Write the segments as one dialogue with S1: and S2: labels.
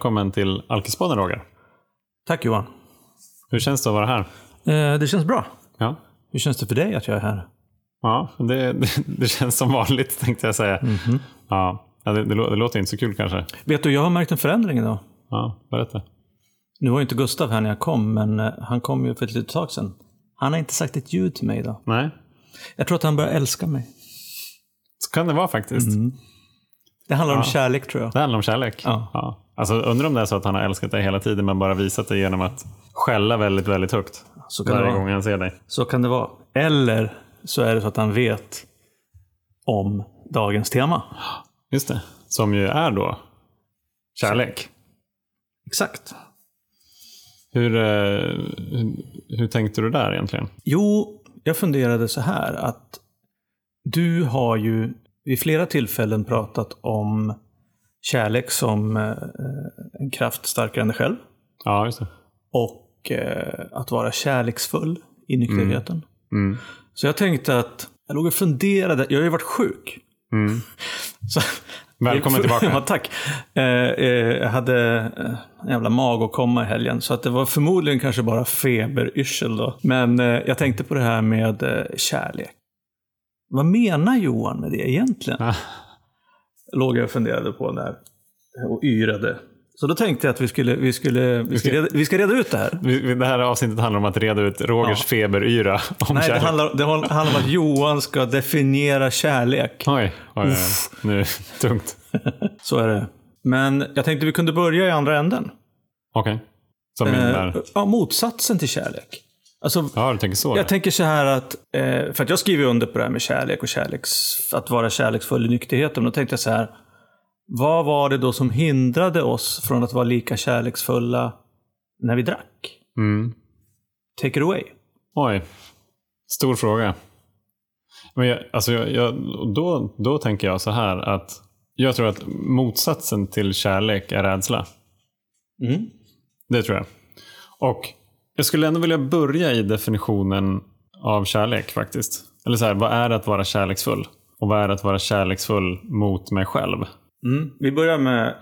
S1: välkommen till Alkispodden Roger.
S2: Tack Johan.
S1: Hur känns det att vara här?
S2: Eh, det känns bra.
S1: Ja,
S2: Hur känns det för dig att jag är här?
S1: ja det, det, det känns som vanligt tänkte jag säga.
S2: Mhm.
S1: Ja, ja, det, det, lå- det låter inte så kul kanske.
S2: Vet du, jag har märkt en förändring idag.
S1: Ja, berätta.
S2: Nu var inte Gustav här när jag kom, men eh, han kom ju för ett litet tag sedan. Han har inte sagt ett ljud till mig idag.
S1: Nej,
S2: Jag tror att han börjar älska mig.
S1: så kan det vara faktiskt.
S2: Det handlar om
S1: Ja.
S2: kärlek tror jag.
S1: Det handlar om kärlek.
S2: Ja.
S1: Alltså, undrar om det är så att han har älskat dig hela tiden men bara visat det genom att skälla väldigt, väldigt högt.
S2: Så kan,
S1: Varje gång han ser dig.
S2: så kan det vara. Eller så är det så att han vet om dagens tema.
S1: Just det. Som ju är då kärlek.
S2: Exakt.
S1: Hur, eh, hur, hur tänkte du där egentligen?
S2: Jo, jag funderade så här att du har ju vid flera tillfällen pratat om kärlek som eh, en kraft starkare än dig själv.
S1: Ja, just det.
S2: Och eh, att vara kärleksfull i nykterheten.
S1: Mm.
S2: Så jag tänkte att jag låg och funderade. Jag har ju varit sjuk.
S1: Mm.
S2: Så,
S1: Välkommen tillbaka.
S2: ja, tack. Eh, eh, jag hade eh, en jävla magåkomma i helgen. Så att det var förmodligen kanske bara feberyrsel då. Men eh, jag tänkte på det här med eh, kärlek. Vad menar Johan med det egentligen? Låg jag och funderade på där. Och yrade. Så då tänkte jag att vi skulle, vi skulle, vi ska, reda, vi ska reda ut det här.
S1: Det här avsnittet handlar om att reda ut Rogers
S2: Ja.
S1: feberyra om
S2: Nej, det
S1: kärlek.
S2: handlar, det handlar om att Johan ska definiera kärlek.
S1: Oj, oj, oj. Nu, tungt.
S2: Så är det. Men jag tänkte vi kunde börja i andra änden.
S1: Okej. Som
S2: Eh,
S1: innebär...
S2: ja, motsatsen till kärlek. Alltså,
S1: Ja, du tänker så.
S2: jag tänker så här att, eh, för att jag skriver under på det här med kärlek och kärleks, att vara kärleksfull i nykterheten. Då tänkte jag så här, vad var det då som hindrade oss från att vara lika kärleksfulla när vi drack?
S1: Mm.
S2: Take it away.
S1: Oj. Stor fråga. Men jag, alltså jag, jag, då, då tänker jag så här att jag tror att motsatsen till kärlek är rädsla.
S2: Mm.
S1: Det tror jag. Och jag skulle ändå vilja börja i definitionen av kärlek faktiskt. Eller så här, vad är det att vara kärleksfull? Och vad är det att vara kärleksfull mot mig själv?
S2: Mm. Vi börjar med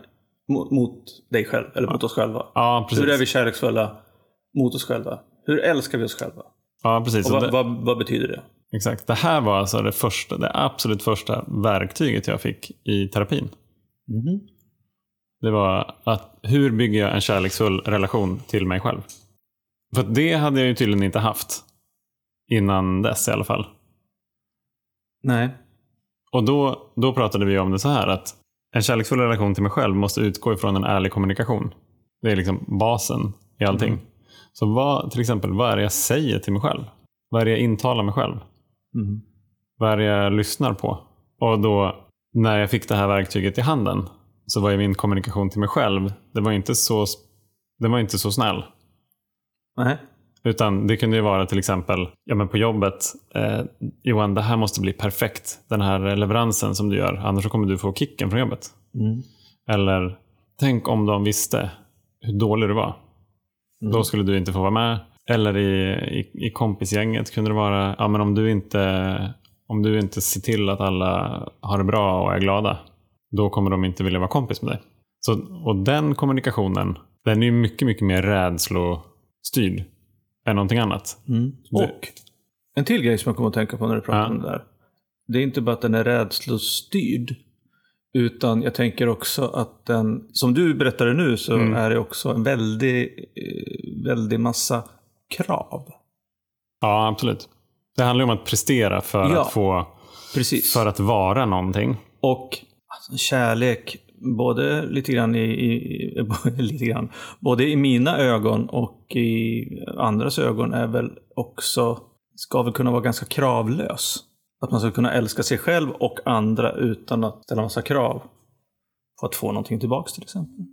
S2: mot, mot dig själv, eller mot oss själva.
S1: Ja, precis.
S2: Hur är vi kärleksfulla mot oss själva? Hur älskar vi oss själva?
S1: Ja, precis.
S2: Och vad,
S1: det,
S2: vad, vad betyder det?
S1: exakt. Det här var alltså det, första, det absolut första verktyget jag fick i terapin.
S2: Mhm.
S1: Det var att hur bygger jag en kärleksfull relation till mig själv? För det hade jag ju tydligen inte haft innan dess i alla fall.
S2: Nej.
S1: Och då, då pratade vi om det så här att en kärleksfull relation till mig själv måste utgå ifrån en ärlig kommunikation. Det är liksom basen i allting.
S2: Mm.
S1: Så vad, till exempel, vad är det jag säger till mig själv? Vad är det jag intalar mig själv?
S2: Mm.
S1: Vad är det jag lyssnar på? Och då, när jag fick det här verktyget i handen, så var ju min kommunikation till mig själv, det var inte så, det var inte så snäll.
S2: Nej.
S1: Utan det kunde ju vara till exempel ja, men på jobbet. Eh, Johan, det här måste bli perfekt. Den här leveransen som du gör. Annars kommer du få kicken från jobbet.
S2: Mm.
S1: Eller tänk om de visste hur dålig du var.
S2: Mm.
S1: Då skulle du inte få vara med. Eller i, i, i kompisgänget kunde det vara ja, men om, du inte, om du inte ser till att alla har det bra och är glada. Då kommer de inte vilja vara kompis med dig. Så, och den kommunikationen den är ju mycket, mycket mer rädslostyrd än någonting annat.
S2: Mm. Och en till grej som jag kommer att tänka på när du pratar
S1: Ja.
S2: om det där. Det är inte bara att den är rädslostyrd. Utan jag tänker också att den, som du berättade nu, så
S1: Mm.
S2: är det också en väldig, eh, väldig massa krav.
S1: Ja, absolut. Det handlar ju om att prestera för
S2: Ja.
S1: att få
S2: Precis.
S1: för att vara någonting.
S2: Och alltså, kärlek, både lite grann i, i, lite grann, både i mina ögon och i andras ögon är väl också, ska väl kunna vara ganska kravlös. Att man ska kunna älska sig själv och andra utan att ställa massa krav på att få någonting tillbaks till exempel.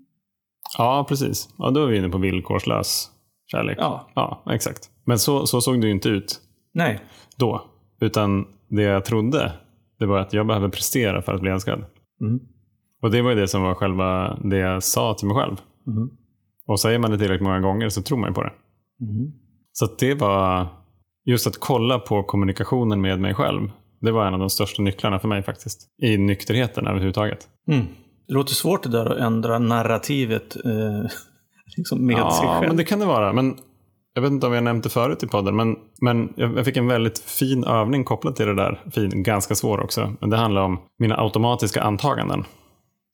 S1: Ja, precis. Ja, då är vi inne på villkorslös kärlek.
S2: Ja,
S1: Ja, exakt. Men så, så såg det ju inte ut
S2: nej.
S1: då. Utan det jag trodde, det var att jag behöver prestera för att bli älskad.
S2: Mm.
S1: Och det var ju det som var själva det jag sa till mig själv.
S2: Mm.
S1: Och säger man det tillräckligt många gånger så tror man ju på det.
S2: Mm.
S1: Så det var just att kolla på kommunikationen med mig själv. Det var en av de största nycklarna för mig faktiskt. I nykterheten överhuvudtaget.
S2: Mm. Det låter svårt det där att ändra narrativet eh, liksom med sig
S1: Ja,
S2: själv.
S1: men det kan det vara. Men jag vet inte om jag nämnt det förut i podden, men, men jag, jag fick en väldigt fin övning kopplat till det där. Fin, ganska svår också. Men det handlar om mina automatiska antaganden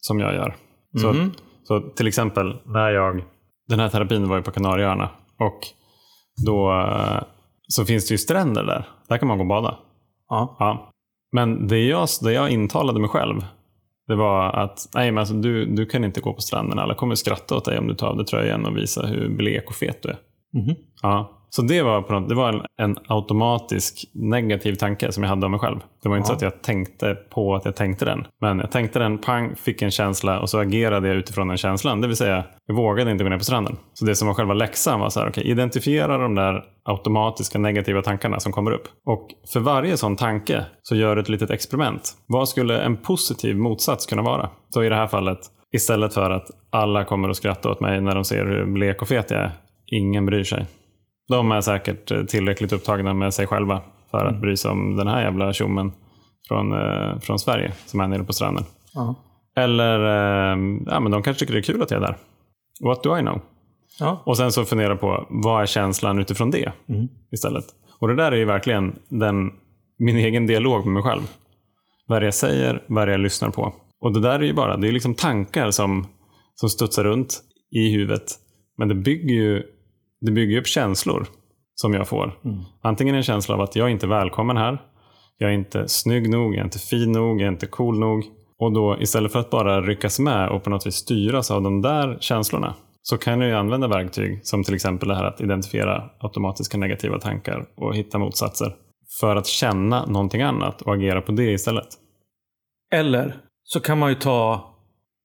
S1: som jag gör. Så,
S2: Mhm.
S1: så till exempel när jag, den här terapin var ju på Kanarieöarna och då eh, så finns det ju stränder där. Där kan man gå och bada.
S2: Ja.
S1: Ja. Men det jag, det jag intalade mig själv, det var att nej, men alltså, du, du kan inte gå på stranden. Alla kommer skratta åt dig om du tar av dig tröjan och visar hur blek och fet du är.
S2: Mhm.
S1: Ja. Så det var, på det var en, en automatisk negativ tanke som jag hade om mig själv. Det var inte så att jag tänkte på att jag tänkte den. Men jag tänkte den, pang, fick en känsla och så agerade jag utifrån den känslan. Det vill säga, jag vågade inte gå ner på stranden. Så det som var själva läxan var så här, okej, identifiera de där automatiska negativa tankarna som kommer upp. Och för varje sån tanke så gör du ett litet experiment. Vad skulle en positiv motsats kunna vara? Så i det här fallet, istället för att alla kommer att skratta åt mig när de ser hur blek och fet jag är. Ingen bryr sig. De är säkert eh, tillräckligt upptagna med sig själva för att bry sig om den här jävla tjommen från, eh, från Sverige som är nere på stranden.
S2: Ja.
S1: Eller, eh, ja men de kanske tycker det är kul att jag är där. What do I know?
S2: Ja.
S1: Och sen så fundera på, vad är känslan utifrån det
S2: Mm.
S1: istället? Och det där är ju verkligen den, min egen dialog med mig själv. Vad är det jag säger, vad är det jag lyssnar på? Och det där är ju bara, det är liksom tankar som, som studsar runt i huvudet. Men det bygger ju det bygger upp känslor som jag får. Antingen en känsla av att jag inte är välkommen här. Jag är inte snygg nog, jag är inte fin nog, jag är inte cool nog. Och då istället för att bara ryckas med och på något vis styras av de där känslorna så kan jag ju använda verktyg som till exempel det här att identifiera automatiska negativa tankar och hitta motsatser för att känna någonting annat och agera på det istället.
S2: Eller så kan man ju ta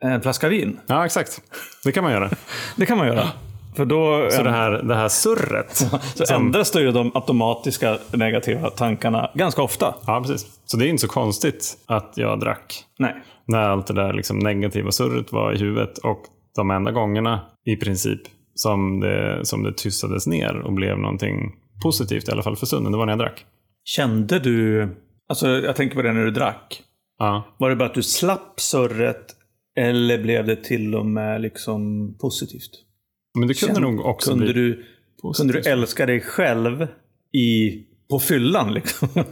S2: en flaska vin.
S1: Ja, exakt. Det kan man göra.
S2: Det kan man göra. För då
S1: Så det här, det här surret.
S2: så ändras det ju de automatiska negativa tankarna ganska ofta.
S1: Ja, precis. Så det är inte så konstigt att jag drack
S2: Nej.
S1: när allt det där liksom negativa surret var i huvudet. Och de enda gångerna i princip som det, som det tystades ner och blev någonting positivt, i alla fall för stunden, det var när jag drack.
S2: Kände du, alltså jag tänker på det när du drack.
S1: Ja,
S2: Var det bara att du slapp surret eller blev det till och med liksom positivt?
S1: Men det kunde
S2: Känn-
S1: nog också
S2: kunde
S1: bli
S2: du, kunde du älska dig själv i, på fyllan liksom?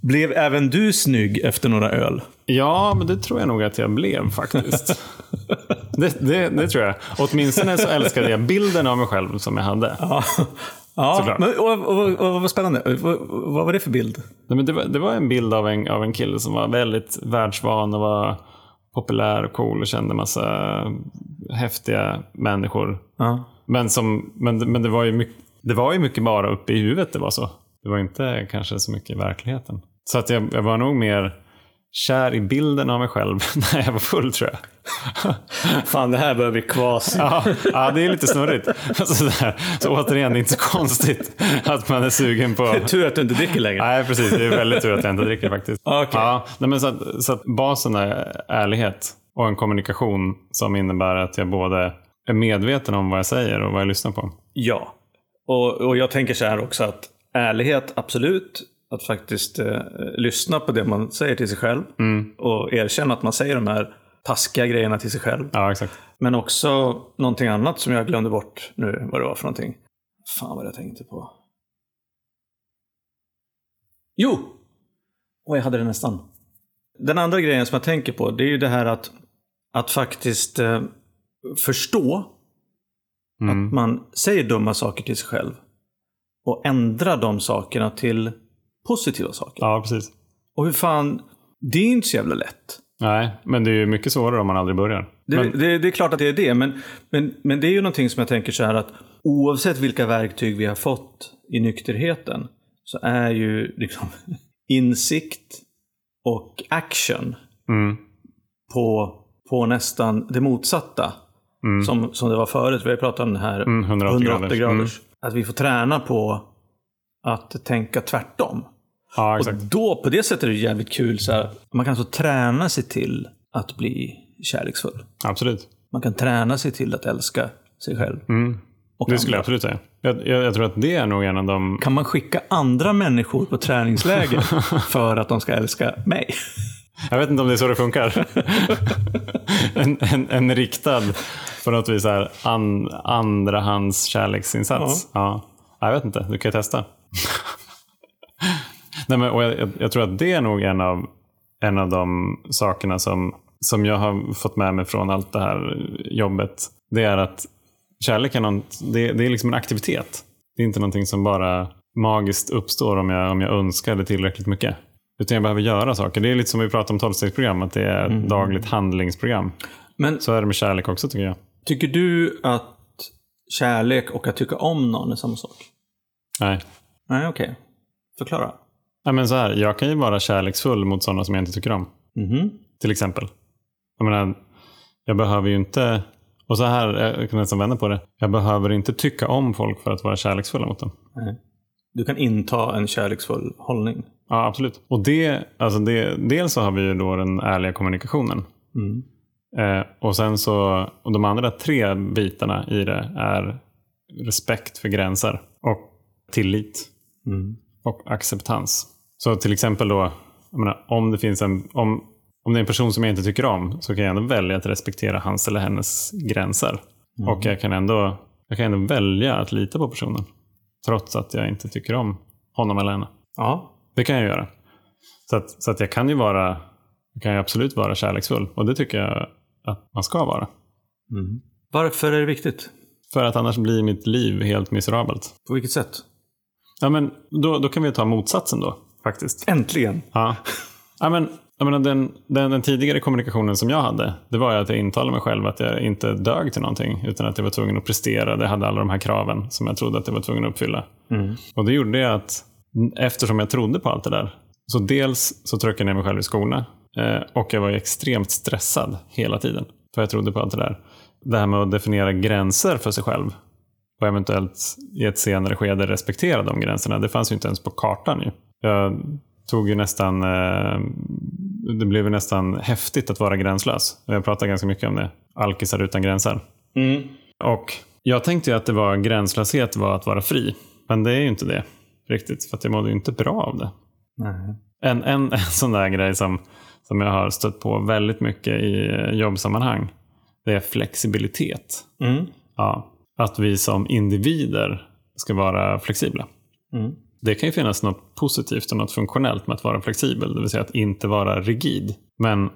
S2: Blev även du snygg efter några öl?
S1: Ja, men det tror jag nog att jag blev faktiskt. det, det, det tror jag. Åtminstone så älskade jag bilden av mig själv som jag hade.
S2: Ja, men, och, och, och, och, vad spännande. Vad var det för bild?
S1: Nej, men det, var, det var en bild av en, av en kille som var väldigt världsvan och var populär och cool och kände massa häftiga människor.
S2: Ja.
S1: Men, som, men, men det, var ju mycket, det var ju mycket bara uppe i huvudet det var så. Det var inte kanske så mycket i verkligheten. Så att jag, jag var nog mer kär i bilden av mig själv när jag var full tror jag.
S2: Fan, det här börjar bli kvas.
S1: Ja, ja det är lite snurrigt. Alltså, så, så återigen, det är inte så konstigt att man är sugen på...
S2: Tur att du inte dricker längre.
S1: Nej, precis. Det är väldigt tur att jag inte dricker faktiskt.
S2: Okej.
S1: Ja, men så, att, så att basen är ärlighet och en kommunikation som innebär att jag både är medveten om vad jag säger och vad jag lyssnar på.
S2: Ja. Och, och jag tänker så här också att ärlighet, absolut. Att faktiskt eh, lyssna på det man säger till sig själv. Och erkänna att man säger de här taskiga grejerna till sig själv.
S1: Ja.
S2: Men också någonting annat som jag glömde bort nu vad det var för någonting. Fan vad jag tänkte på. Jo! Och jag hade det nästan. Den andra grejen som jag tänker på, det är ju det här att, att faktiskt eh, förstå
S1: Mm.
S2: att man säger dumma saker till sig själv. Och ändra de sakerna till positiva saker.
S1: Ja, precis.
S2: Och hur fan, det är inte så jävla lätt.
S1: Nej, men det är ju mycket svårare om man aldrig börjar.
S2: Det,
S1: Men,
S2: det, det är klart att det är det, men, men, men det är ju någonting som jag tänker så här att oavsett vilka verktyg vi har fått i nykterheten så är ju liksom insikt och action
S1: mm,
S2: på, på nästan det motsatta.
S1: Mm.
S2: Som, som det var förut. Vi har pratat om det här
S1: Mm, 180 graders.
S2: graders. Att vi får träna på att tänka tvärtom.
S1: Ja,
S2: Och då, på det sättet är det jävligt kul. Så här, man kan alltså träna sig till att bli kärleksfull.
S1: Absolut.
S2: Man kan träna sig till att älska sig själv.
S1: Mm.
S2: Och
S1: Det skulle jag
S2: andra.
S1: absolut säga. Jag, jag, jag tror att det är nog en av de...
S2: Kan man skicka andra människor på träningsläger för att de ska älska mig?
S1: Jag vet inte om det är så det funkar. en, en, en riktad, på något vis, här, an, andrahands kärleksinsats. Ja. ja. Jag vet inte, du kan ju testa. Nej, men, och jag, jag, tror att det är nog en av, en av de sakerna som, som jag har fått med mig från allt det här jobbet. Det är att kärlek är, något, det, det är liksom en aktivitet. Det är inte någonting som bara magiskt uppstår om jag, om jag önskar det tillräckligt mycket. Utan jag behöver göra saker. Det är lite som vi pratade om tolvstegsprogram, att det är ett mm. dagligt handlingsprogram. Men så är det med kärlek också tycker jag.
S2: Tycker du att kärlek och att tycka om någon är samma sak?
S1: Nej.
S2: Nej, okej. Okay. Förklara.
S1: Ja, men så här, jag kan ju vara kärleksfull mot sådana som jag inte tycker om.
S2: Mm.
S1: Till exempel. Jag menar, jag behöver ju inte, och så här, jag kan nästan vända på det. Jag behöver inte tycka om folk för att vara kärleksfull mot dem.
S2: Nej. Du kan inta en kärleksfull hållning.
S1: Ja, absolut. Och det, alltså det, dels så har vi ju då den ärliga kommunikationen.
S2: Mm.
S1: Eh, och sen så, och de andra tre bitarna i det är respekt för gränser och tillit.
S2: Mm.
S1: Och acceptans. Så till exempel då, menar, om det finns en, om, om det är en person som jag inte tycker om så kan jag ändå välja att respektera hans eller hennes gränser. Mm. Och jag kan, ändå, jag kan ändå välja att lita på personen. Trots att jag inte tycker om honom eller henne.
S2: Ja.
S1: Det kan jag göra. Så att, så att jag kan ju vara, jag kan ju absolut vara kärleksfull. Och det tycker jag att man ska vara.
S2: Mm. Varför är det viktigt?
S1: För att annars blir mitt liv helt miserabelt.
S2: På vilket sätt?
S1: Ja, men då, då kan vi ta motsatsen då, faktiskt.
S2: Äntligen!
S1: Ja. ja men, jag menar, den, den, den, tidigare kommunikationen som jag hade, det var att jag intalade mig själv att jag inte dög till någonting, utan att jag var tvungen att prestera. Jag hade alla de här kraven som jag trodde att jag var tvungen att uppfylla.
S2: Mm.
S1: Och det gjorde att, eftersom jag trodde på allt det där, så dels så tryckte jag ner mig själv i skorna eh, och jag var extremt stressad hela tiden. För jag trodde på allt det där. Det här med att definiera gränser för sig själv och eventuellt i ett senare skede respektera de gränserna. Det fanns ju inte ens på kartan. Ju. Jag tog ju nästan, eh, det blev nästan häftigt att vara gränslös. Jag pratar ganska mycket om det. Alkisar utan gränser.
S2: Mm.
S1: Och jag tänkte ju att det var gränslöshet var att vara fri. Men det är ju inte det riktigt. För att jag mådde ju inte bra av det.
S2: Nej.
S1: En, en, en sån där grej som, som jag har stött på väldigt mycket i jobbsammanhang. Det är flexibilitet.
S2: Mm.
S1: Ja, att vi som individer ska vara flexibla.
S2: Mm.
S1: Det kan ju finnas något positivt och något funktionellt med att vara flexibel, det vill säga att inte vara rigid. Men,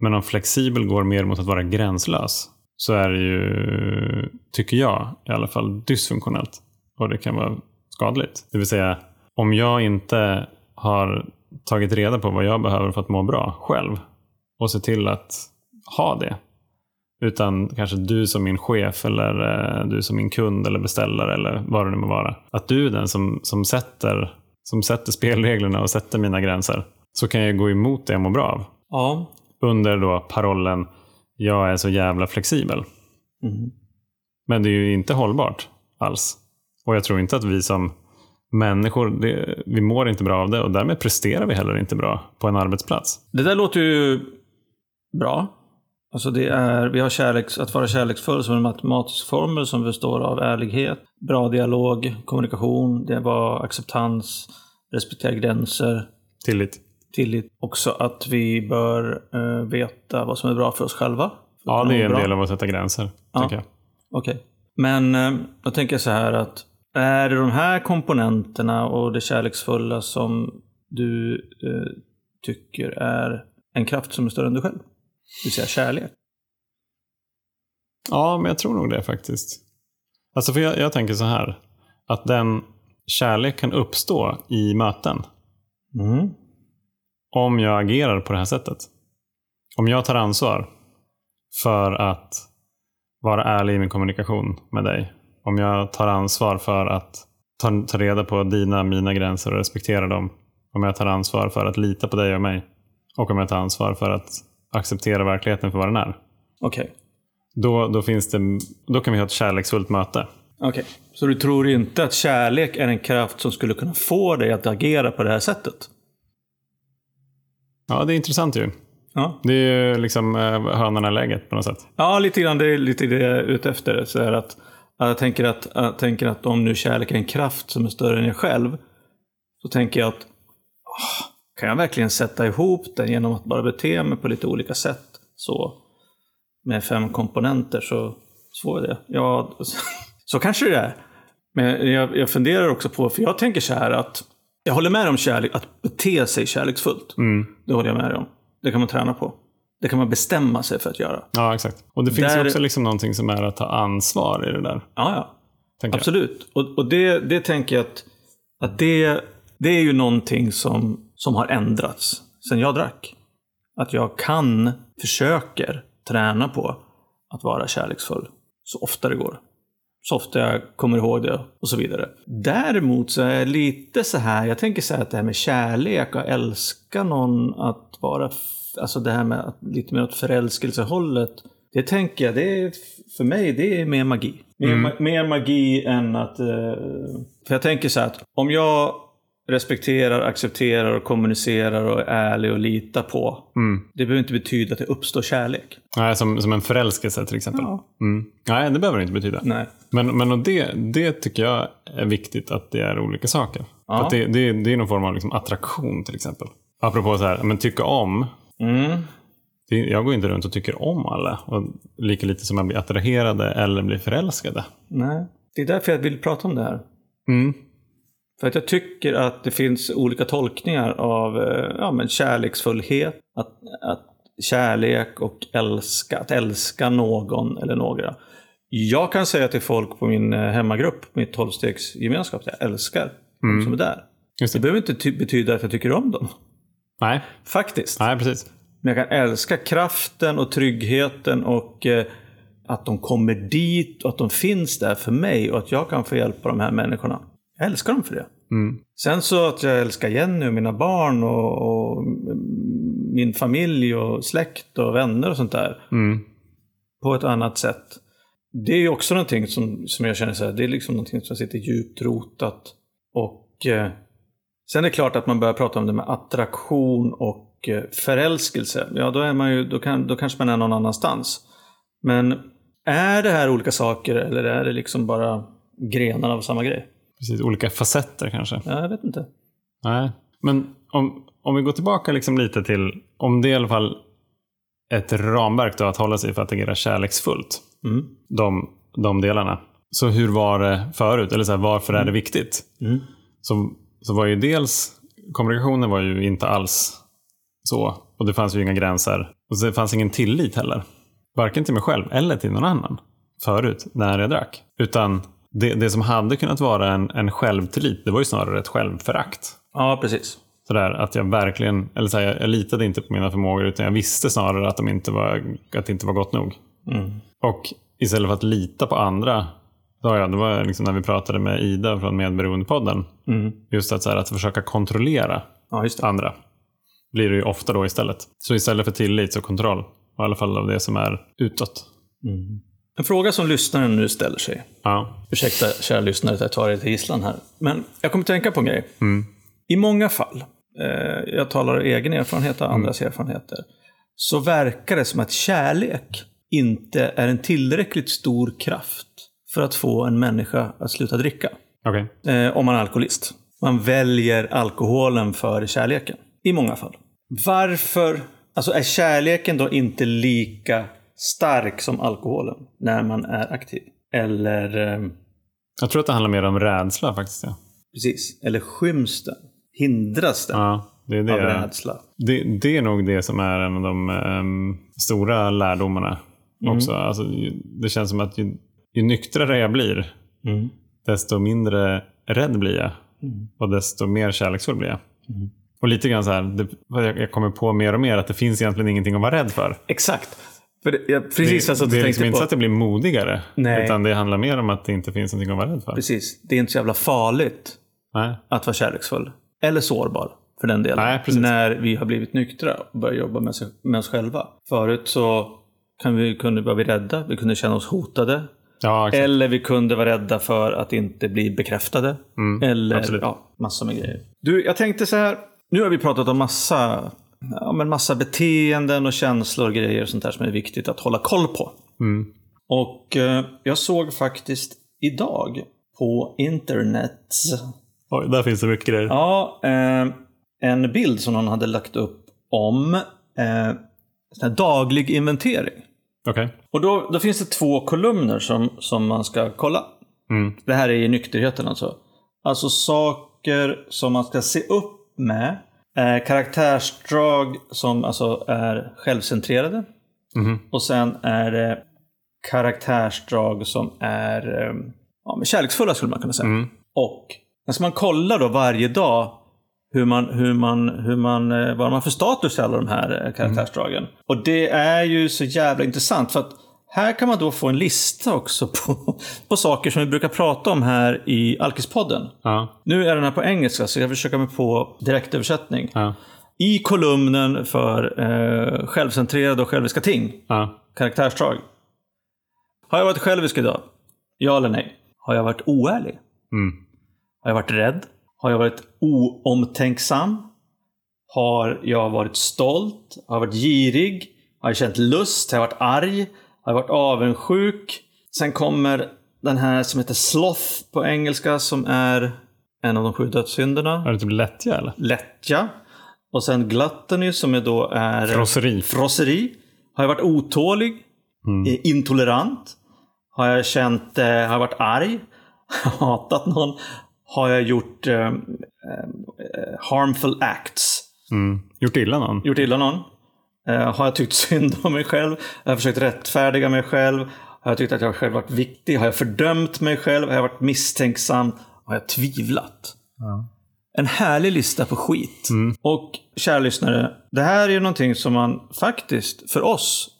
S1: men om flexibel går mer mot att vara gränslös så är det ju, tycker jag, i alla fall dysfunktionellt. Och det kan vara skadligt. Det vill säga, om jag inte har tagit reda på vad jag behöver för att må bra själv och se till att ha det utan kanske du som min chef eller eh, du som min kund eller beställare eller vad det nu må vara. Att du är den som, som, sätter, som sätter spelreglerna och sätter mina gränser. Så kan jag gå emot det jag mår bra av.
S2: Ja.
S1: Under då parollen jag är så jävla flexibel.
S2: Mm.
S1: Men det är ju inte hållbart alls. Och jag tror inte att vi som människor, det, vi mår inte bra av det och därmed presterar vi heller inte bra på en arbetsplats.
S2: Det där låter ju bra. Alltså det är, vi har kärleks, att vara kärleksfull som en matematisk formel som består av ärlighet, bra dialog, kommunikation, det var acceptans, respektera gränser.
S1: Tillit.
S2: Tillit. Också att vi bör uh, veta vad som är bra för oss själva. För
S1: ja, det är en bra. del av att sätta gränser. Ja. Okej.
S2: Okay. Men uh, jag tänker så här att är det de här komponenterna och det kärleksfulla som du uh, tycker är en kraft som är större än du själv? Vill säga kärlek.
S1: Ja, men jag tror nog det faktiskt. Alltså för jag, jag tänker så här. Att den kärlek kan uppstå i möten.
S2: Mm.
S1: Om jag agerar på det här sättet. Om jag tar ansvar för att vara ärlig i min kommunikation med dig. Om jag tar ansvar för att ta, ta reda på dina, mina gränser och respektera dem. Om jag tar ansvar för att lita på dig och mig. Och om jag tar ansvar för att acceptera verkligheten för vad den är.
S2: Okej. Okay.
S1: Då, då, finns det, då kan vi ha ett kärleksfullt möte.
S2: Okej, okay. så du tror inte att kärlek är en kraft som skulle kunna få dig att agera på det här sättet?
S1: Ja, det är intressant ju.
S2: Ja.
S1: Det är ju liksom eh, hönan är läget på något sätt.
S2: Ja, lite grann. Det är lite det jag är ute efter. Så att, att jag, tänker att, jag tänker att om nu kärlek är en kraft som är större än jag själv, så tänker jag att oh, kan jag verkligen sätta ihop den genom att bara bete mig på lite olika sätt? Så med fem komponenter så, så får jag det. Ja, så kanske det är. Men jag, jag funderar också på, för jag tänker så här att jag håller med om kärlek, att bete sig kärleksfullt.
S1: Mm.
S2: Det håller jag med om. Det kan man träna på. Det kan man bestämma sig för att göra.
S1: Ja, exakt. Och det finns ju
S2: Där-
S1: också liksom någonting som är att ta ansvar i det där.
S2: Ja, ja.
S1: tänker jag.
S2: Absolut. Och, och det, det tänker jag att, att det, det är ju någonting som, som har ändrats sen jag drack. Att jag kan, försöker träna på att vara kärleksfull så ofta det går. Så ofta jag kommer ihåg det och så vidare. Däremot så är jag lite så här, jag tänker så här att det här med kärlek och älska någon att vara, alltså det här med att, lite mer åt förälskelsehållet. Det tänker jag, det är för mig, det är mer magi. Mer, ma- mer magi än att... eh, för jag tänker så här att om jag respekterar, accepterar och kommunicerar och är ärlig och litar på.
S1: Mm.
S2: Det behöver inte betyda att det uppstår kärlek.
S1: Nej, som, som en förälskelse till exempel.
S2: Ja.
S1: Mm. Nej, det behöver det inte betyda.
S2: Nej.
S1: Men, men och det, det tycker jag är viktigt att det är olika saker.
S2: Ja.
S1: Det, det, det är någon form av liksom attraktion till exempel. Apropå så här, men tycka om.
S2: Mm.
S1: Det, jag går inte runt och tycker om alla. Och lika lite som jag blir attraherade eller blir förälskade.
S2: Nej. Det är därför jag vill prata om det här.
S1: Mm.
S2: För att jag tycker att det finns olika tolkningar av eh, ja, men kärleksfullhet, att, att kärlek och älska, att älska någon eller några. Jag kan säga till folk på min eh, hemmagrupp, mitt tolvstegsgemenskap, att jag älskar de som är där.
S1: Just
S2: Det
S1: det.
S2: behöver inte ty- betyda att jag tycker om dem.
S1: Nej.
S2: Faktiskt.
S1: Nej, precis.
S2: Men jag kan älska kraften och tryggheten och eh, att de kommer dit och att de finns där för mig och att jag kan få hjälpa de här människorna. Jag älskar dem för det.
S1: Mm.
S2: Sen så att jag älskar Jenny och mina barn och, och min familj och släkt och vänner och sånt där
S1: Mm.
S2: på ett annat sätt. Det är ju också någonting som, som jag känner så här, det är liksom någonting som sitter djupt rotat. Och eh, sen är det klart att man börjar prata om det med attraktion och eh, förälskelse. Ja, då, är man ju, då, kan, då kanske man är någon annanstans. Men är det här olika saker eller är det liksom bara grenar av samma grej?
S1: Precis. Olika facetter kanske.
S2: Ja, jag vet inte.
S1: Nej. Men om, om vi går tillbaka liksom lite till, om det är i alla fall ett ramverk då att hålla sig för att agera kärleksfullt.
S2: Mm.
S1: De, de delarna. Så hur var det förut? Eller så här, varför är det viktigt?
S2: Mm.
S1: Så, så var ju dels, kommunikationen var ju inte alls så. Och det fanns ju inga gränser. Och det fanns ingen tillit heller. Varken till mig själv eller till någon annan. Förut, när jag drack. Utan det, det som hade kunnat vara en, en självtillit, det var ju snarare ett självförakt.
S2: Ja, precis.
S1: Sådär, att jag verkligen, eller så här, jag, jag litade inte på mina förmågor utan jag visste snarare att, de inte var, att det inte var gott nog.
S2: Mm.
S1: Och istället för att lita på andra, då, ja, det var liksom när vi pratade med Ida från Medberoendepodden,
S2: Mm.
S1: just att, så här, att försöka kontrollera
S2: Ja,
S1: andra. Blir det ju ofta då istället. Så istället för tillit så kontroll. I alla fall av det som är utåt.
S2: Mm. En fråga som lyssnaren nu ställer sig.
S1: Ja.
S2: Ursäkta kära lyssnare att jag tar er till gisslan här. Men jag kommer tänka på en grej.
S1: Mm.
S2: I många fall, eh, jag talar av egen erfarenhet och andras erfarenheter, så verkar det som att kärlek inte är en tillräckligt stor kraft för att få en människa att sluta dricka.
S1: Okej.
S2: Eh, om man är alkoholist. Man väljer alkoholen före kärleken. I många fall. Varför? Alltså är kärleken då inte lika stark som alkoholen när man är aktiv? Eller, eh,
S1: Jag tror att det handlar mer om rädsla faktiskt. Ja,
S2: precis, eller skyms den? Hindras den
S1: ja det, är
S2: av
S1: det,
S2: rädsla?
S1: det, det är nog det som är en av de ehm, stora lärdomarna också. Alltså, det känns som att ju, ju nyktrare jag blir,
S2: Mm.
S1: desto mindre rädd blir jag. Och desto mer kärleksfull blir jag. Och lite grann så här, det, jag kommer på mer och mer att det finns egentligen ingenting att vara rädd för.
S2: Exakt. För det, jag, precis
S1: det,
S2: alltså,
S1: det är liksom inte så att jag blir modigare.
S2: Nej.
S1: Utan det handlar mer om att det inte finns någonting att vara rädd för.
S2: Precis. Det är inte så jävla farligt
S1: Nej.
S2: att vara kärleksfull. Eller sårbar, för den delen.
S1: Nej,
S2: när vi har blivit nyktra och börjat jobba med, sig, med oss själva. Förut så kan vi, kunde vi vara rädda, vi kunde känna oss hotade.
S1: Ja.
S2: Eller vi kunde vara rädda för att inte bli bekräftade.
S1: Mm,
S2: Eller
S1: absolut.
S2: ja, massor med grejer. Du, jag tänkte så här. Nu har vi pratat om massa, ja, men massa beteenden och känslor och grejer och sånt där som är viktigt att hålla koll på.
S1: Mm.
S2: Och eh, jag såg faktiskt idag på internet.
S1: Oj, där finns det mycket grejer.
S2: Ja, eh, en bild som någon hade lagt upp om eh, daglig inventering.
S1: Okej.
S2: Och då, då finns det två kolumner som, som man ska kolla.
S1: Mm.
S2: Det här är i nykterheten alltså. Alltså saker som man ska se upp med. Eh, karaktärsdrag som alltså är självcentrerade.
S1: Mhm.
S2: Och sen är det karaktärsdrag som är eh, ja, kärleksfulla skulle man kunna säga.
S1: Mm.
S2: Och ska man kolla då varje dag hur man, hur man, hur man, eh, vad man har för status i alla de här eh, karaktärsdragen. Och det är ju så jävla intressant för att här kan man då få en lista också på, på saker som vi brukar prata om här i Alkispodden.
S1: Ja.
S2: Nu är den här på engelska så jag försöker mig på direktöversättning.
S1: Ja.
S2: I kolumnen för eh, självcentrerade och själviska ting,
S1: Ja.
S2: karaktärsdrag. Har jag varit självisk idag? Ja eller nej? Har jag varit oärlig?
S1: Mm.
S2: Har jag varit rädd? Har jag varit oomtänksam? Har jag varit stolt? Har jag varit girig? Har jag känt lust? Har jag varit arg? Har varit avundsjuk? Sen kommer den här som heter sloth på engelska som är en av de sju dödssynderna.
S1: Är det typ lättja eller?
S2: Lättja. Och sen gluttony som är då är...
S1: Frosseri.
S2: Frosseri. Har jag varit otålig? Eh, Intolerant? Har jag känt, eh, har jag varit arg? Hatat någon? Har jag gjort eh, eh, harmful acts?
S1: Mm. Gjort illa någon?
S2: Gjort illa någon? Eh, har jag tyckt synd om mig själv? Har jag försökt rättfärdiga mig själv? Har jag tyckt att jag själv varit viktig? Har jag fördömt mig själv? Har jag varit misstänksam? Har jag tvivlat? En härlig lista på skit. Och kära lyssnare, det här är ju någonting som man faktiskt, för oss,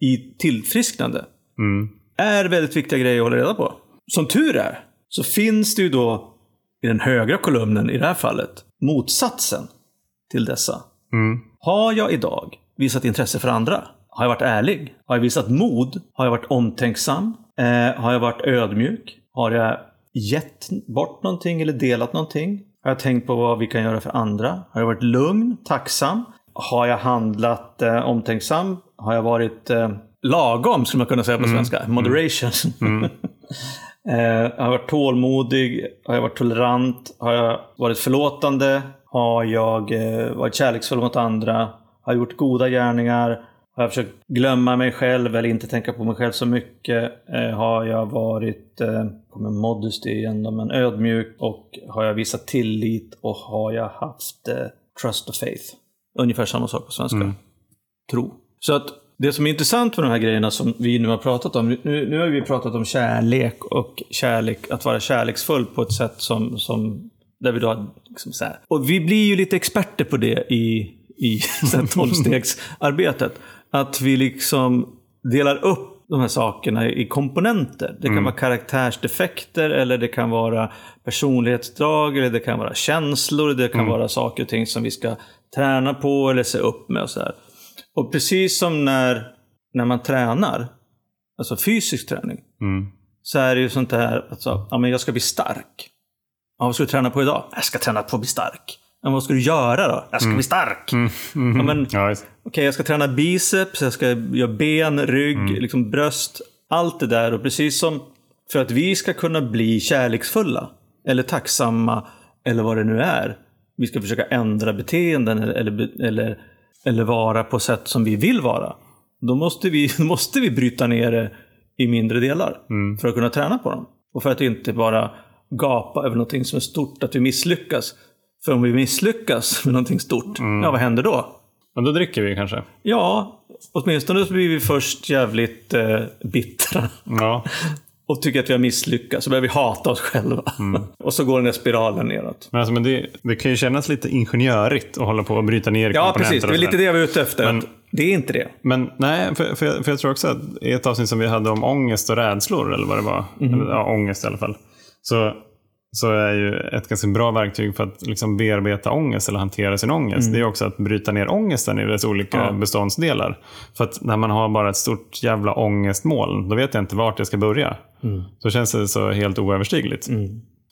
S2: i tillfrisknande,
S1: Mm.
S2: är väldigt viktiga grejer att hålla reda på. Som tur är, så finns det ju då i den högra kolumnen i det här fallet, motsatsen till dessa.
S1: Mm.
S2: Har jag idag visat intresse för andra? Har jag varit ärlig? Har jag visat mod? Har jag varit omtänksam? Eh, har jag varit ödmjuk? Har jag gett bort någonting eller delat någonting? Har jag tänkt på vad vi kan göra för andra? Har jag varit lugn? Tacksam? Har jag handlat eh, omtänksam? Har jag varit eh, lagom, skulle man kunna säga på svenska? Moderation. Eh, har jag varit tålmodig? Har jag varit tolerant? Har jag varit förlåtande? Har jag eh, varit kärleksfull mot andra? Har gjort goda gärningar? Har jag försökt glömma mig själv eller inte tänka på mig själv så mycket? Eh, har jag varit, eh, kommer modesty igen då, men ödmjuk? Och har jag visat tillit? Och har jag haft eh, trust och faith? Ungefär samma sak på svenska. Tro. Så att det som är intressant med de här grejerna som vi nu har pratat om. Nu, nu har vi pratat om kärlek och kärlek, att vara kärleksfull på ett sätt som, som där vi då liksom så här. Och vi blir ju lite experter på det i, i här tolvstegsarbetet. Att vi liksom delar upp de här sakerna i komponenter. Det kan vara karaktärsdefekter eller det kan vara personlighetsdrag eller det kan vara känslor. Det kan vara saker och ting som vi ska träna på eller se upp med och så här. Och precis som när, när man tränar, alltså fysisk träning,
S1: Mm.
S2: så är det ju sånt där att så, ja, men jag ska bli stark. Ja, vad ska du träna på idag? Jag ska träna på att bli stark. Ja, men vad ska du göra då? Jag ska bli stark. Ja, men,
S1: Ja, visst.
S2: Okej, jag ska träna biceps, jag ska göra ben, rygg, liksom bröst. Allt det där. Och precis som för att vi ska kunna bli kärleksfulla, eller tacksamma, eller vad det nu är. Vi ska försöka ändra beteenden eller, eller, eller, eller vara på sätt som vi vill vara. Då måste vi, då måste vi bryta ner det i mindre delar för att kunna träna på dem. Och för att inte bara gapa över någonting som är stort, att vi misslyckas. För om vi misslyckas med någonting stort, ja vad händer då?
S1: Men då dricker vi kanske.
S2: Ja, åtminstone så blir vi först jävligt eh, bittra.
S1: Ja.
S2: Och tycker att vi har misslyckats. Så börjar vi hata oss själva. Och så går den där spiralen neråt.
S1: Men, alltså, men det, det kan ju kännas lite ingenjörigt att hålla på och bryta ner
S2: Ja,
S1: komponenter
S2: precis. Det är lite det jag var ute efter.
S1: Men-
S2: det är inte det.
S1: Men nej, för, för, jag, för jag tror också att i ett avsnitt som vi hade om ångest och rädslor, eller vad det var, eller, ja, ångest i alla fall, så, så är ju ett ganska bra verktyg för att liksom bearbeta ångest eller hantera sin ångest, det är också att bryta ner ångesten i dess olika
S2: Ja.
S1: beståndsdelar. För att när man har bara ett stort jävla ångestmoln, då vet jag inte vart jag ska börja. Då känns det så helt oöverstigligt.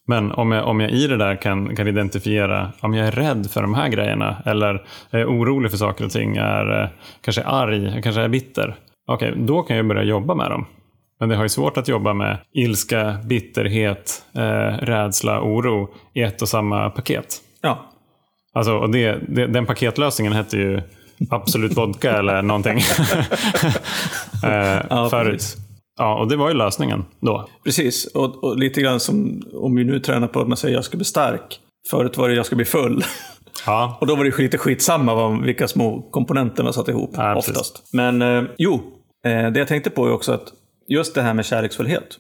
S1: Men om jag, om jag i det där kan, kan identifiera om jag är rädd för de här grejerna eller är orolig för saker och ting, är eh, kanske arg, kanske är bitter. Okej, då kan jag börja jobba med dem. Men det har ju svårt att jobba med ilska, bitterhet, eh, rädsla, oro i ett och samma paket.
S2: Ja.
S1: Alltså, och det, det, den paketlösningen hette ju Absolut Vodka eller någonting. eh,
S2: Ja,
S1: förut.
S2: precis.
S1: Ja, och det var ju lösningen då.
S2: Precis, och, och lite grann som om vi nu tränar på att man säger jag ska bli stark. Förut var det jag ska bli full.
S1: Ja,
S2: Och då var det lite skitsamma vad, vilka små komponenter man satte ihop.
S1: Ja, precis.
S2: oftast. Men eh, jo, eh, det jag tänkte på är också att just det här med kärleksfullhet.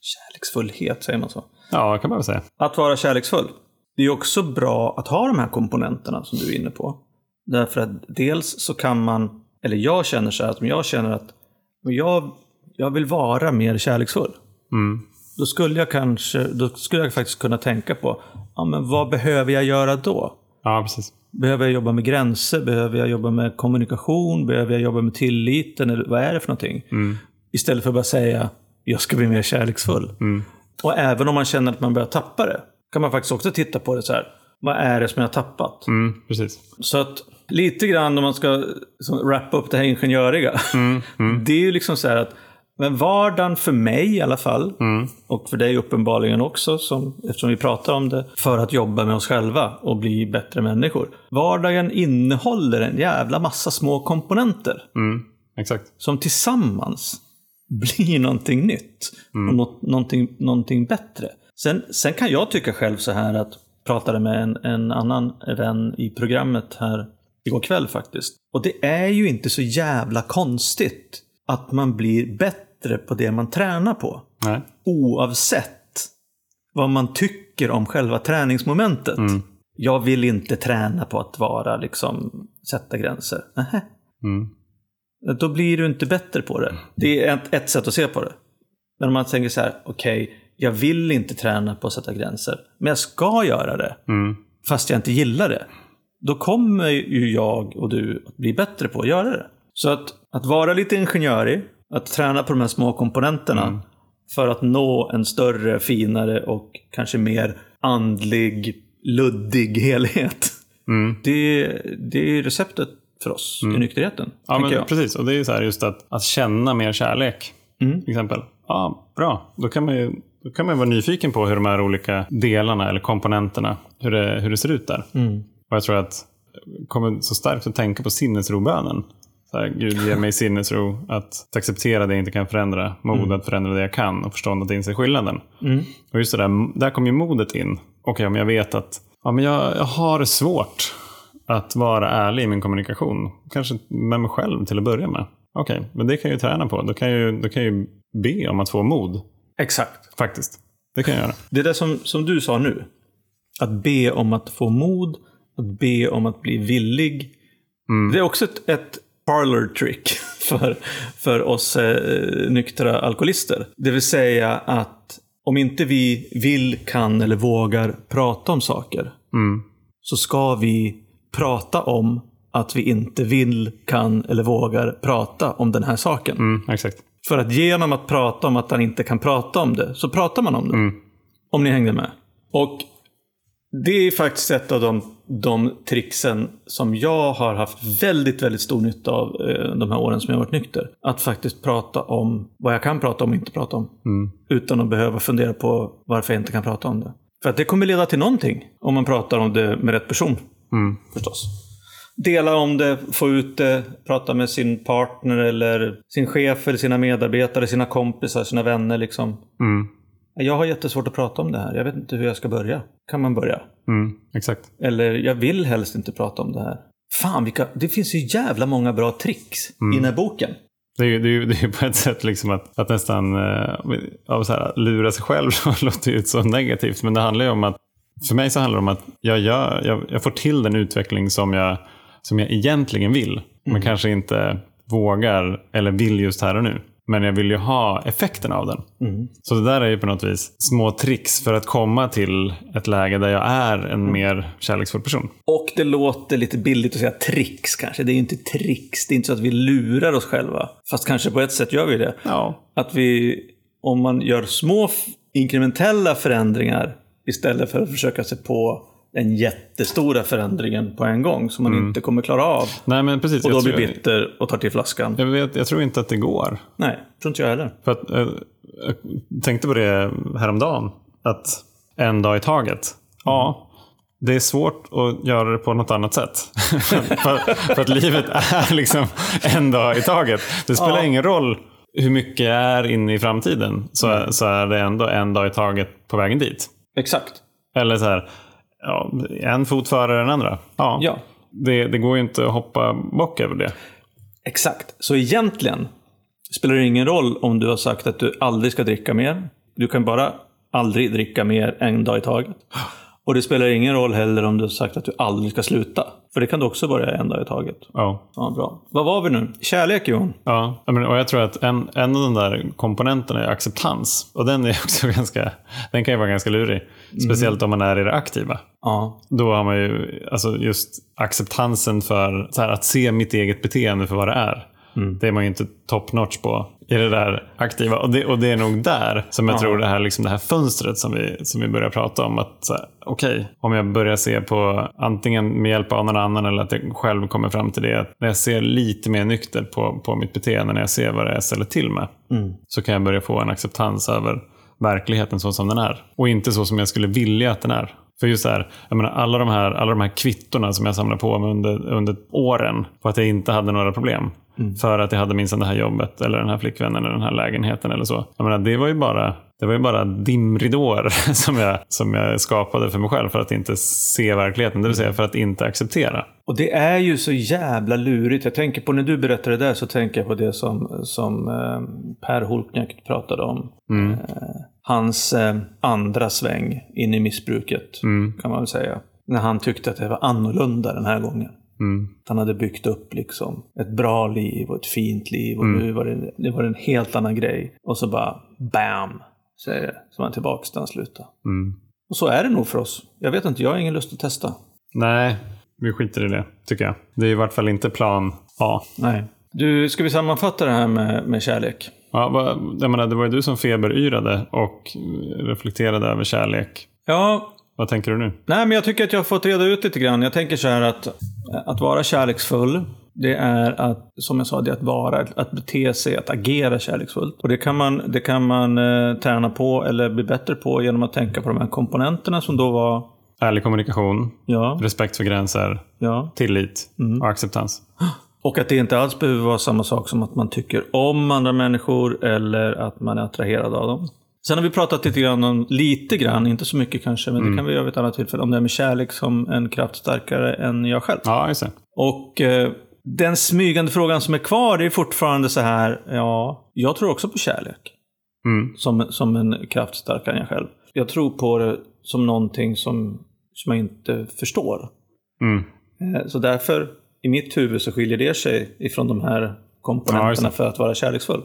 S2: Kärleksfullhet, säger man så?
S1: ja kan man väl säga.
S2: Att vara kärleksfull. Det är också bra att ha de här komponenterna som du är inne på. Därför att dels så kan man, eller jag känner så här att om jag känner att jag, jag vill vara mer kärleksfull.
S1: Mm.
S2: Då skulle jag kanske, då skulle jag faktiskt kunna tänka på, ja men vad behöver jag göra då?
S1: Ja, precis.
S2: Behöver jag jobba med gränser? Behöver jag jobba med kommunikation? Behöver jag jobba med tilliten? Eller vad är det för någonting? Istället för att bara säga, jag ska bli mer kärleksfull. Och även om man känner att man börjar tappa det, kan man faktiskt också titta på det så här. Vad är det som jag har tappat?
S1: Mm, precis.
S2: Så att lite grann om man ska liksom, wrappa upp det här ingenjöriga. Det är ju liksom så här att men vardagen för mig i alla fall, och för dig uppenbarligen också, som, eftersom vi pratar om det, för att jobba med oss själva och bli bättre människor. Vardagen innehåller en jävla massa små komponenter
S1: Mm, exakt.
S2: som tillsammans blir någonting nytt. Och något, någonting, någonting bättre. Sen, sen kan jag tycka själv så här att, pratade med en, en annan vän i programmet här igår kväll faktiskt. Och det är ju inte så jävla konstigt att man blir bättre på det man tränar på.
S1: Nej.
S2: Oavsett vad man tycker om själva träningsmomentet. Jag vill inte träna på att vara liksom, sätta gränser. Nähä.
S1: Mm.
S2: Då blir du inte bättre på det. Det är ett, ett sätt att se på det. Men om man tänker så här, okej, jag vill inte träna på att sätta gränser, men jag ska göra det,
S1: Mm.
S2: fast jag inte gillar det. Då kommer ju jag och du att bli bättre på att göra det. Så att, att vara lite ingenjörig, att träna på de här små komponenterna för att nå en större, finare och kanske mer andlig, luddig helhet.
S1: Mm.
S2: Det, det är receptet för oss i nykterheten.
S1: Ja, men
S2: jag.
S1: precis. Och det är så här just att, att känna mer kärlek.
S2: Mm.
S1: Till exempel. Ja, bra. Då kan man ju då kan man vara nyfiken på hur de här olika delarna eller komponenterna, hur det, hur det ser ut där.
S2: Mm.
S1: Och jag tror att jag kommer så starkt att tänka på sinnesrobönen. Så här, Gud ge mig sinnesro att acceptera det jag inte kan förändra, mod att förändra det jag kan och förstånd att inse skillnaden.
S2: Mm.
S1: Och just det där, där kommer ju modet in. Okej, om jag vet att ja, men jag, jag har svårt att vara ärlig i min kommunikation. Kanske med mig själv till att börja med. Okej, men det kan jag ju träna på. Då kan jag ju, då kan jag ju be om att få mod.
S2: Exakt.
S1: Faktiskt. Det kan jag göra.
S2: Det är det som, som du sa nu. Att be om att få mod, att be om att bli villig. Det är också ett, ett parlor trick för, för oss eh, nyktra alkoholister. Det vill säga att om inte vi vill, kan eller vågar prata om saker
S1: Mm.
S2: så ska vi prata om att vi inte vill, kan eller vågar prata om den här saken.
S1: Mm, exakt.
S2: För att genom att prata om att han inte kan prata om det, så pratar man om det. Om ni hängde med. Och det är faktiskt ett av de, de tricksen som jag har haft väldigt, väldigt stor nytta av eh, de här åren som jag har varit nykter. Att faktiskt prata om vad jag kan prata om och inte prata om. Utan att behöva fundera på varför jag inte kan prata om det. För att det kommer leda till någonting om man pratar om det med rätt person. Förstås. Dela om det, få ut det, prata med sin partner eller sin chef eller sina medarbetare, sina kompisar, sina vänner liksom.
S1: Mm.
S2: Jag har jättesvårt att prata om det här. Jag vet inte hur jag ska börja. Kan man börja?
S1: Mm, exakt.
S2: Eller jag vill helst inte prata om det här. Fan, vilka, det finns ju jävla många bra tricks i den här boken.
S1: Det är ju det är, ju- det är ju på ett sätt liksom att, att nästan eh, av så här, lura sig själv låter ju så negativt. Men det handlar ju om att, för mig så handlar det om att jag, gör, jag, jag får till den utveckling som jag, som jag egentligen vill. Men kanske inte vågar eller vill just här och nu. Men jag vill ju ha effekten av den. Så det där är ju på något vis små tricks för att komma till ett läge där jag är en mer kärleksfull person.
S2: Och det låter lite billigt att säga tricks kanske. Det är ju inte tricks. Det är inte så att vi lurar oss själva. Fast kanske på ett sätt gör vi det.
S1: Ja.
S2: Att vi, om man gör små inkrementella förändringar istället för att försöka sig på den jättestora förändringen på en gång som man inte kommer klara av.
S1: Nej men precis.
S2: Och då
S1: jag,
S2: blir
S1: tror,
S2: bitter och tar till flaskan.
S1: jag, vet, jag tror inte att det går.
S2: Nej, tror inte jag heller.
S1: För att, eh, jag tänkte på det häromdagen. Att en dag i taget. Ja, det är svårt att göra det på något annat sätt. för, för, att livet är liksom en dag i taget. Det spelar ja. ingen roll hur mycket jag är inne i framtiden. Så, mm. så är det ändå en dag i taget på vägen dit.
S2: Exakt.
S1: Eller så här, ja, en fot före den andra. Ja. ja. Det, det går ju inte att hoppa bock över det.
S2: Exakt. Så egentligen spelar det ingen roll om du har sagt att du aldrig ska dricka mer. Du kan bara aldrig dricka mer en dag i taget. Och det spelar ingen roll heller om du har sagt att du aldrig ska sluta. För det kan du också börja en dag i taget.
S1: Ja.
S2: ja bra. Vad var vi nu? Kärlek Johan?
S1: Ja, och jag tror att en, en av de där komponenterna är acceptans. Och den är också ganska, den kan ju vara ganska lurig. Speciellt mm. om man är i det aktiva.
S2: Ja.
S1: Då har man ju alltså just acceptansen för här, att se mitt eget beteende för vad det är. Mm. Det är man ju inte top notch på i det där aktiva. Och det, och det är nog där som jag ja. tror det här, liksom det här fönstret som vi, som vi börjar prata om. att Okej, okay, om jag börjar se på antingen med hjälp av någon annan eller att jag själv kommer fram till det. Att när jag ser lite mer nykter på, på mitt beteende, när jag ser vad det är jag ställer till med. Mm. Så kan jag börja få en acceptans över verkligheten så som den är. Och inte så som jag skulle vilja att den är. För just det här, jag menar, alla, de här, alla de här kvittorna som jag samlar på mig under, under åren på att jag inte hade några problem. Mm. För att jag hade minst det här jobbet eller den här flickvännen eller den här lägenheten eller så. Jag menar, det var ju bara det var ju bara dimridåer som jag, som jag skapade för mig själv för att inte se verkligheten. Det vill säga för att inte acceptera.
S2: Och det är ju så jävla lurigt. Jag tänker på när du berättar det där så tänker jag på det som, som eh, Per Holknekt pratade om. Mm. Eh, hans eh, andra sväng in i missbruket mm. kan man väl säga. När han tyckte att det var annorlunda den här gången. Mm. Han hade byggt upp liksom ett bra liv och ett fint liv och mm. nu var det, det var en helt annan grej. Och så bara BAM! Säger det. Så var han tillbaka där han slutade. Mm. Och så är det nog för oss. Jag vet inte, jag har ingen lust att testa.
S1: Nej, vi skiter i det, tycker jag. Det är i vart fall inte plan A.
S2: Nej. Du, ska vi sammanfatta det här med, med kärlek?
S1: Ja, jag menar, det var ju du som feberyrade och reflekterade över kärlek.
S2: Ja,
S1: vad tänker du nu?
S2: Nej, men jag tycker att jag har fått reda ut lite grann. Jag tänker så här att, att vara kärleksfull, det är att, som jag sa, det är att vara, att bete sig, att agera kärleksfullt. Och det kan man, det kan man eh, träna på eller bli bättre på genom att tänka på de här komponenterna som då var
S1: Ärlig kommunikation,
S2: ja.
S1: respekt för gränser,
S2: ja.
S1: tillit mm. och acceptans.
S2: Och att det inte alls behöver vara samma sak som att man tycker om andra människor eller att man är attraherad av dem. Sen har vi pratat lite grann om, lite grann, inte så mycket kanske, men mm. det kan vi göra vid ett annat tillfälle, om det här med kärlek som en kraft starkare än jag själv.
S1: Ja, just det.
S2: Och eh, den smygande frågan som är kvar, är fortfarande så här, ja, jag tror också på kärlek. Mm. Som, som en kraft starkare än jag själv. Jag tror på det som någonting som, som jag inte förstår. Mm. Eh, så därför, i mitt huvud så skiljer det sig ifrån de här komponenterna ja, för att vara kärleksfull.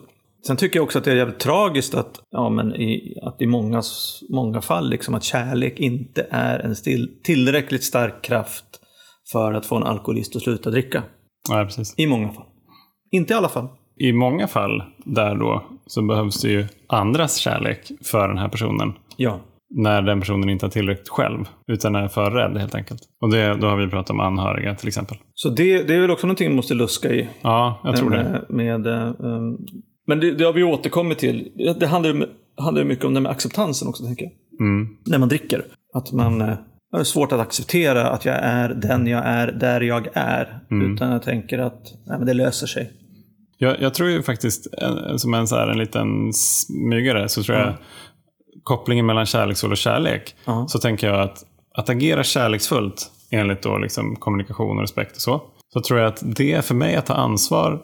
S2: Sen tycker jag också att det är jävligt tragiskt att, ja, men i, att i många, många fall liksom att kärlek inte är en still, tillräckligt stark kraft för att få en alkoholist att sluta dricka.
S1: Ja, precis.
S2: I många fall. Inte i alla fall.
S1: I många fall där då så behövs det ju andras kärlek för den här personen.
S2: Ja.
S1: När den personen inte har tillräckligt själv, utan är för rädd helt enkelt. Och det, då har vi pratat om anhöriga till exempel.
S2: Så det, det är väl också någonting man måste luska i?
S1: Ja, jag tror
S2: med,
S1: det.
S2: Med, um, men det, det har vi återkommit till. Det handlar, handlar mycket om det med acceptansen också, tänker jag.
S1: Mm.
S2: När man dricker. Att man eh, har svårt att acceptera att jag är den jag är, där jag är. Mm. Utan jag tänker att nej, men det löser sig.
S1: Jag, jag tror ju faktiskt, som en, så här, en liten smygare, så tror jag mm. kopplingen mellan kärleksfull och kärlek.
S2: Mm.
S1: Så tänker jag att, att agera kärleksfullt, enligt då liksom kommunikation och respekt och så. Så tror jag att det är för mig att ta ansvar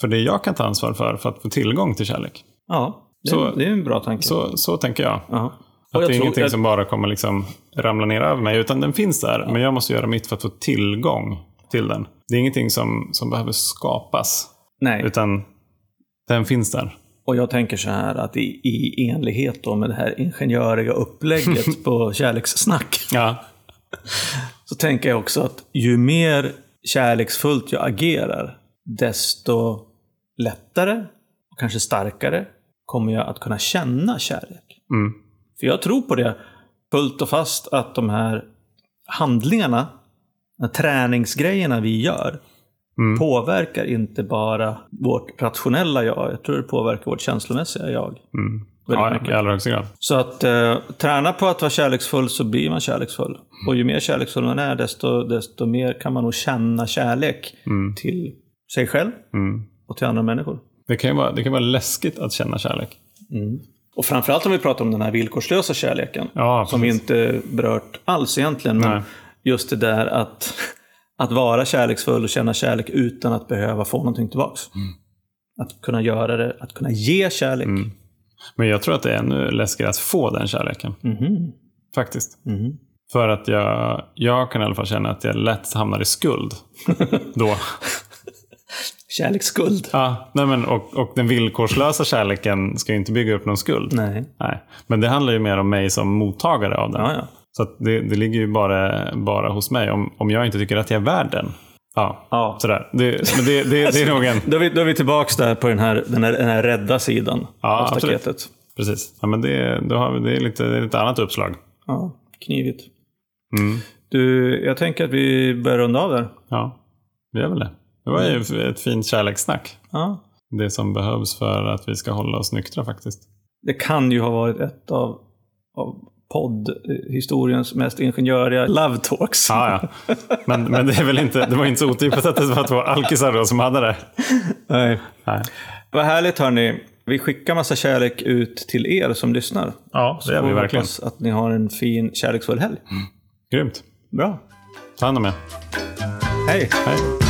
S1: för det jag kan ta ansvar för, för att få tillgång till kärlek.
S2: Ja, det, så, det är en bra tanke.
S1: Så, så tänker jag.
S2: Ja.
S1: Att det är ingenting jag... som bara kommer liksom ramla ner över mig, utan den finns där. Men jag måste göra mitt för att få tillgång till den. Det är ingenting som, som behöver skapas.
S2: Nej.
S1: Utan den finns där.
S2: Och jag tänker så här att i, i enlighet då med det här ingenjöriga upplägget på kärlekssnack.
S1: Ja.
S2: Så tänker jag också att ju mer kärleksfullt jag agerar, desto lättare och kanske starkare kommer jag att kunna känna kärlek.
S1: Mm.
S2: För jag tror på det fullt och fast att de här handlingarna, de här träningsgrejerna vi gör, mm. påverkar inte bara vårt rationella jag, jag tror det påverkar vårt känslomässiga jag.
S1: Mm. Ja, i allra högsta grad.
S2: Så att eh, träna på att vara kärleksfull så blir man kärleksfull. Och ju mer kärleksfull man är, desto, desto mer kan man nog känna kärlek till sig själv
S1: Mm.
S2: och till andra människor.
S1: Det kan vara, det kan vara läskigt att känna kärlek.
S2: Och framförallt om vi pratar om den här villkorslösa kärleken.
S1: Ja,
S2: som vi inte berört alls egentligen. Men
S1: Nej.
S2: just det där att, att vara kärleksfull och känna kärlek utan att behöva få någonting tillbaks. Att kunna göra det, att kunna ge kärlek.
S1: Men jag tror att det är ännu läskigare att få den kärleken.
S2: Mhm.
S1: Faktiskt.
S2: Mhm.
S1: För att jag, jag kan i alla fall känna att jag lätt hamnar i skuld. Då.
S2: Kärleksskuld.
S1: Ja, nej men, och, och den villkorslösa kärleken ska ju inte bygga upp någon skuld.
S2: Nej.
S1: Nej. Men det handlar ju mer om mig som mottagare av den.
S2: Ja, ja.
S1: Så det, det ligger ju bara, bara hos mig. Om, om jag inte tycker att jag är värd den. Ja,
S2: Ja.
S1: sådär. Det, men det, det, det är nog en...
S2: Då är vi, då är vi tillbaka där på den här, den här, den här rädda sidan
S1: Ja,
S2: av
S1: absolut.
S2: staketet.
S1: Precis. Ja, men det, då har vi, det, är lite, det är lite annat uppslag.
S2: Ja, knivigt.
S1: Mm.
S2: Du, jag tänker att vi börjar runda av där.
S1: Ja, det är väl det. Det var ju ett fint kärlekssnack.
S2: Ja.
S1: Det som behövs för att vi ska hålla oss nyktra faktiskt.
S2: Det kan ju ha varit ett av, av poddhistoriens mest ingenjöriga love talks.
S1: Ja, ja. Men, men det, är väl inte, det var inte så otippat att det var två alkisar då som hade det.
S2: Nej.
S1: Nej.
S2: Vad härligt hörni. Vi skickar massa kärlek ut till er som lyssnar.
S1: Ja, det gör vi verkligen.
S2: hoppas att ni har en fin, kärleksfull helg.
S1: Grymt.
S2: Bra.
S1: Ta hand om er.
S2: Hej!
S1: Hej.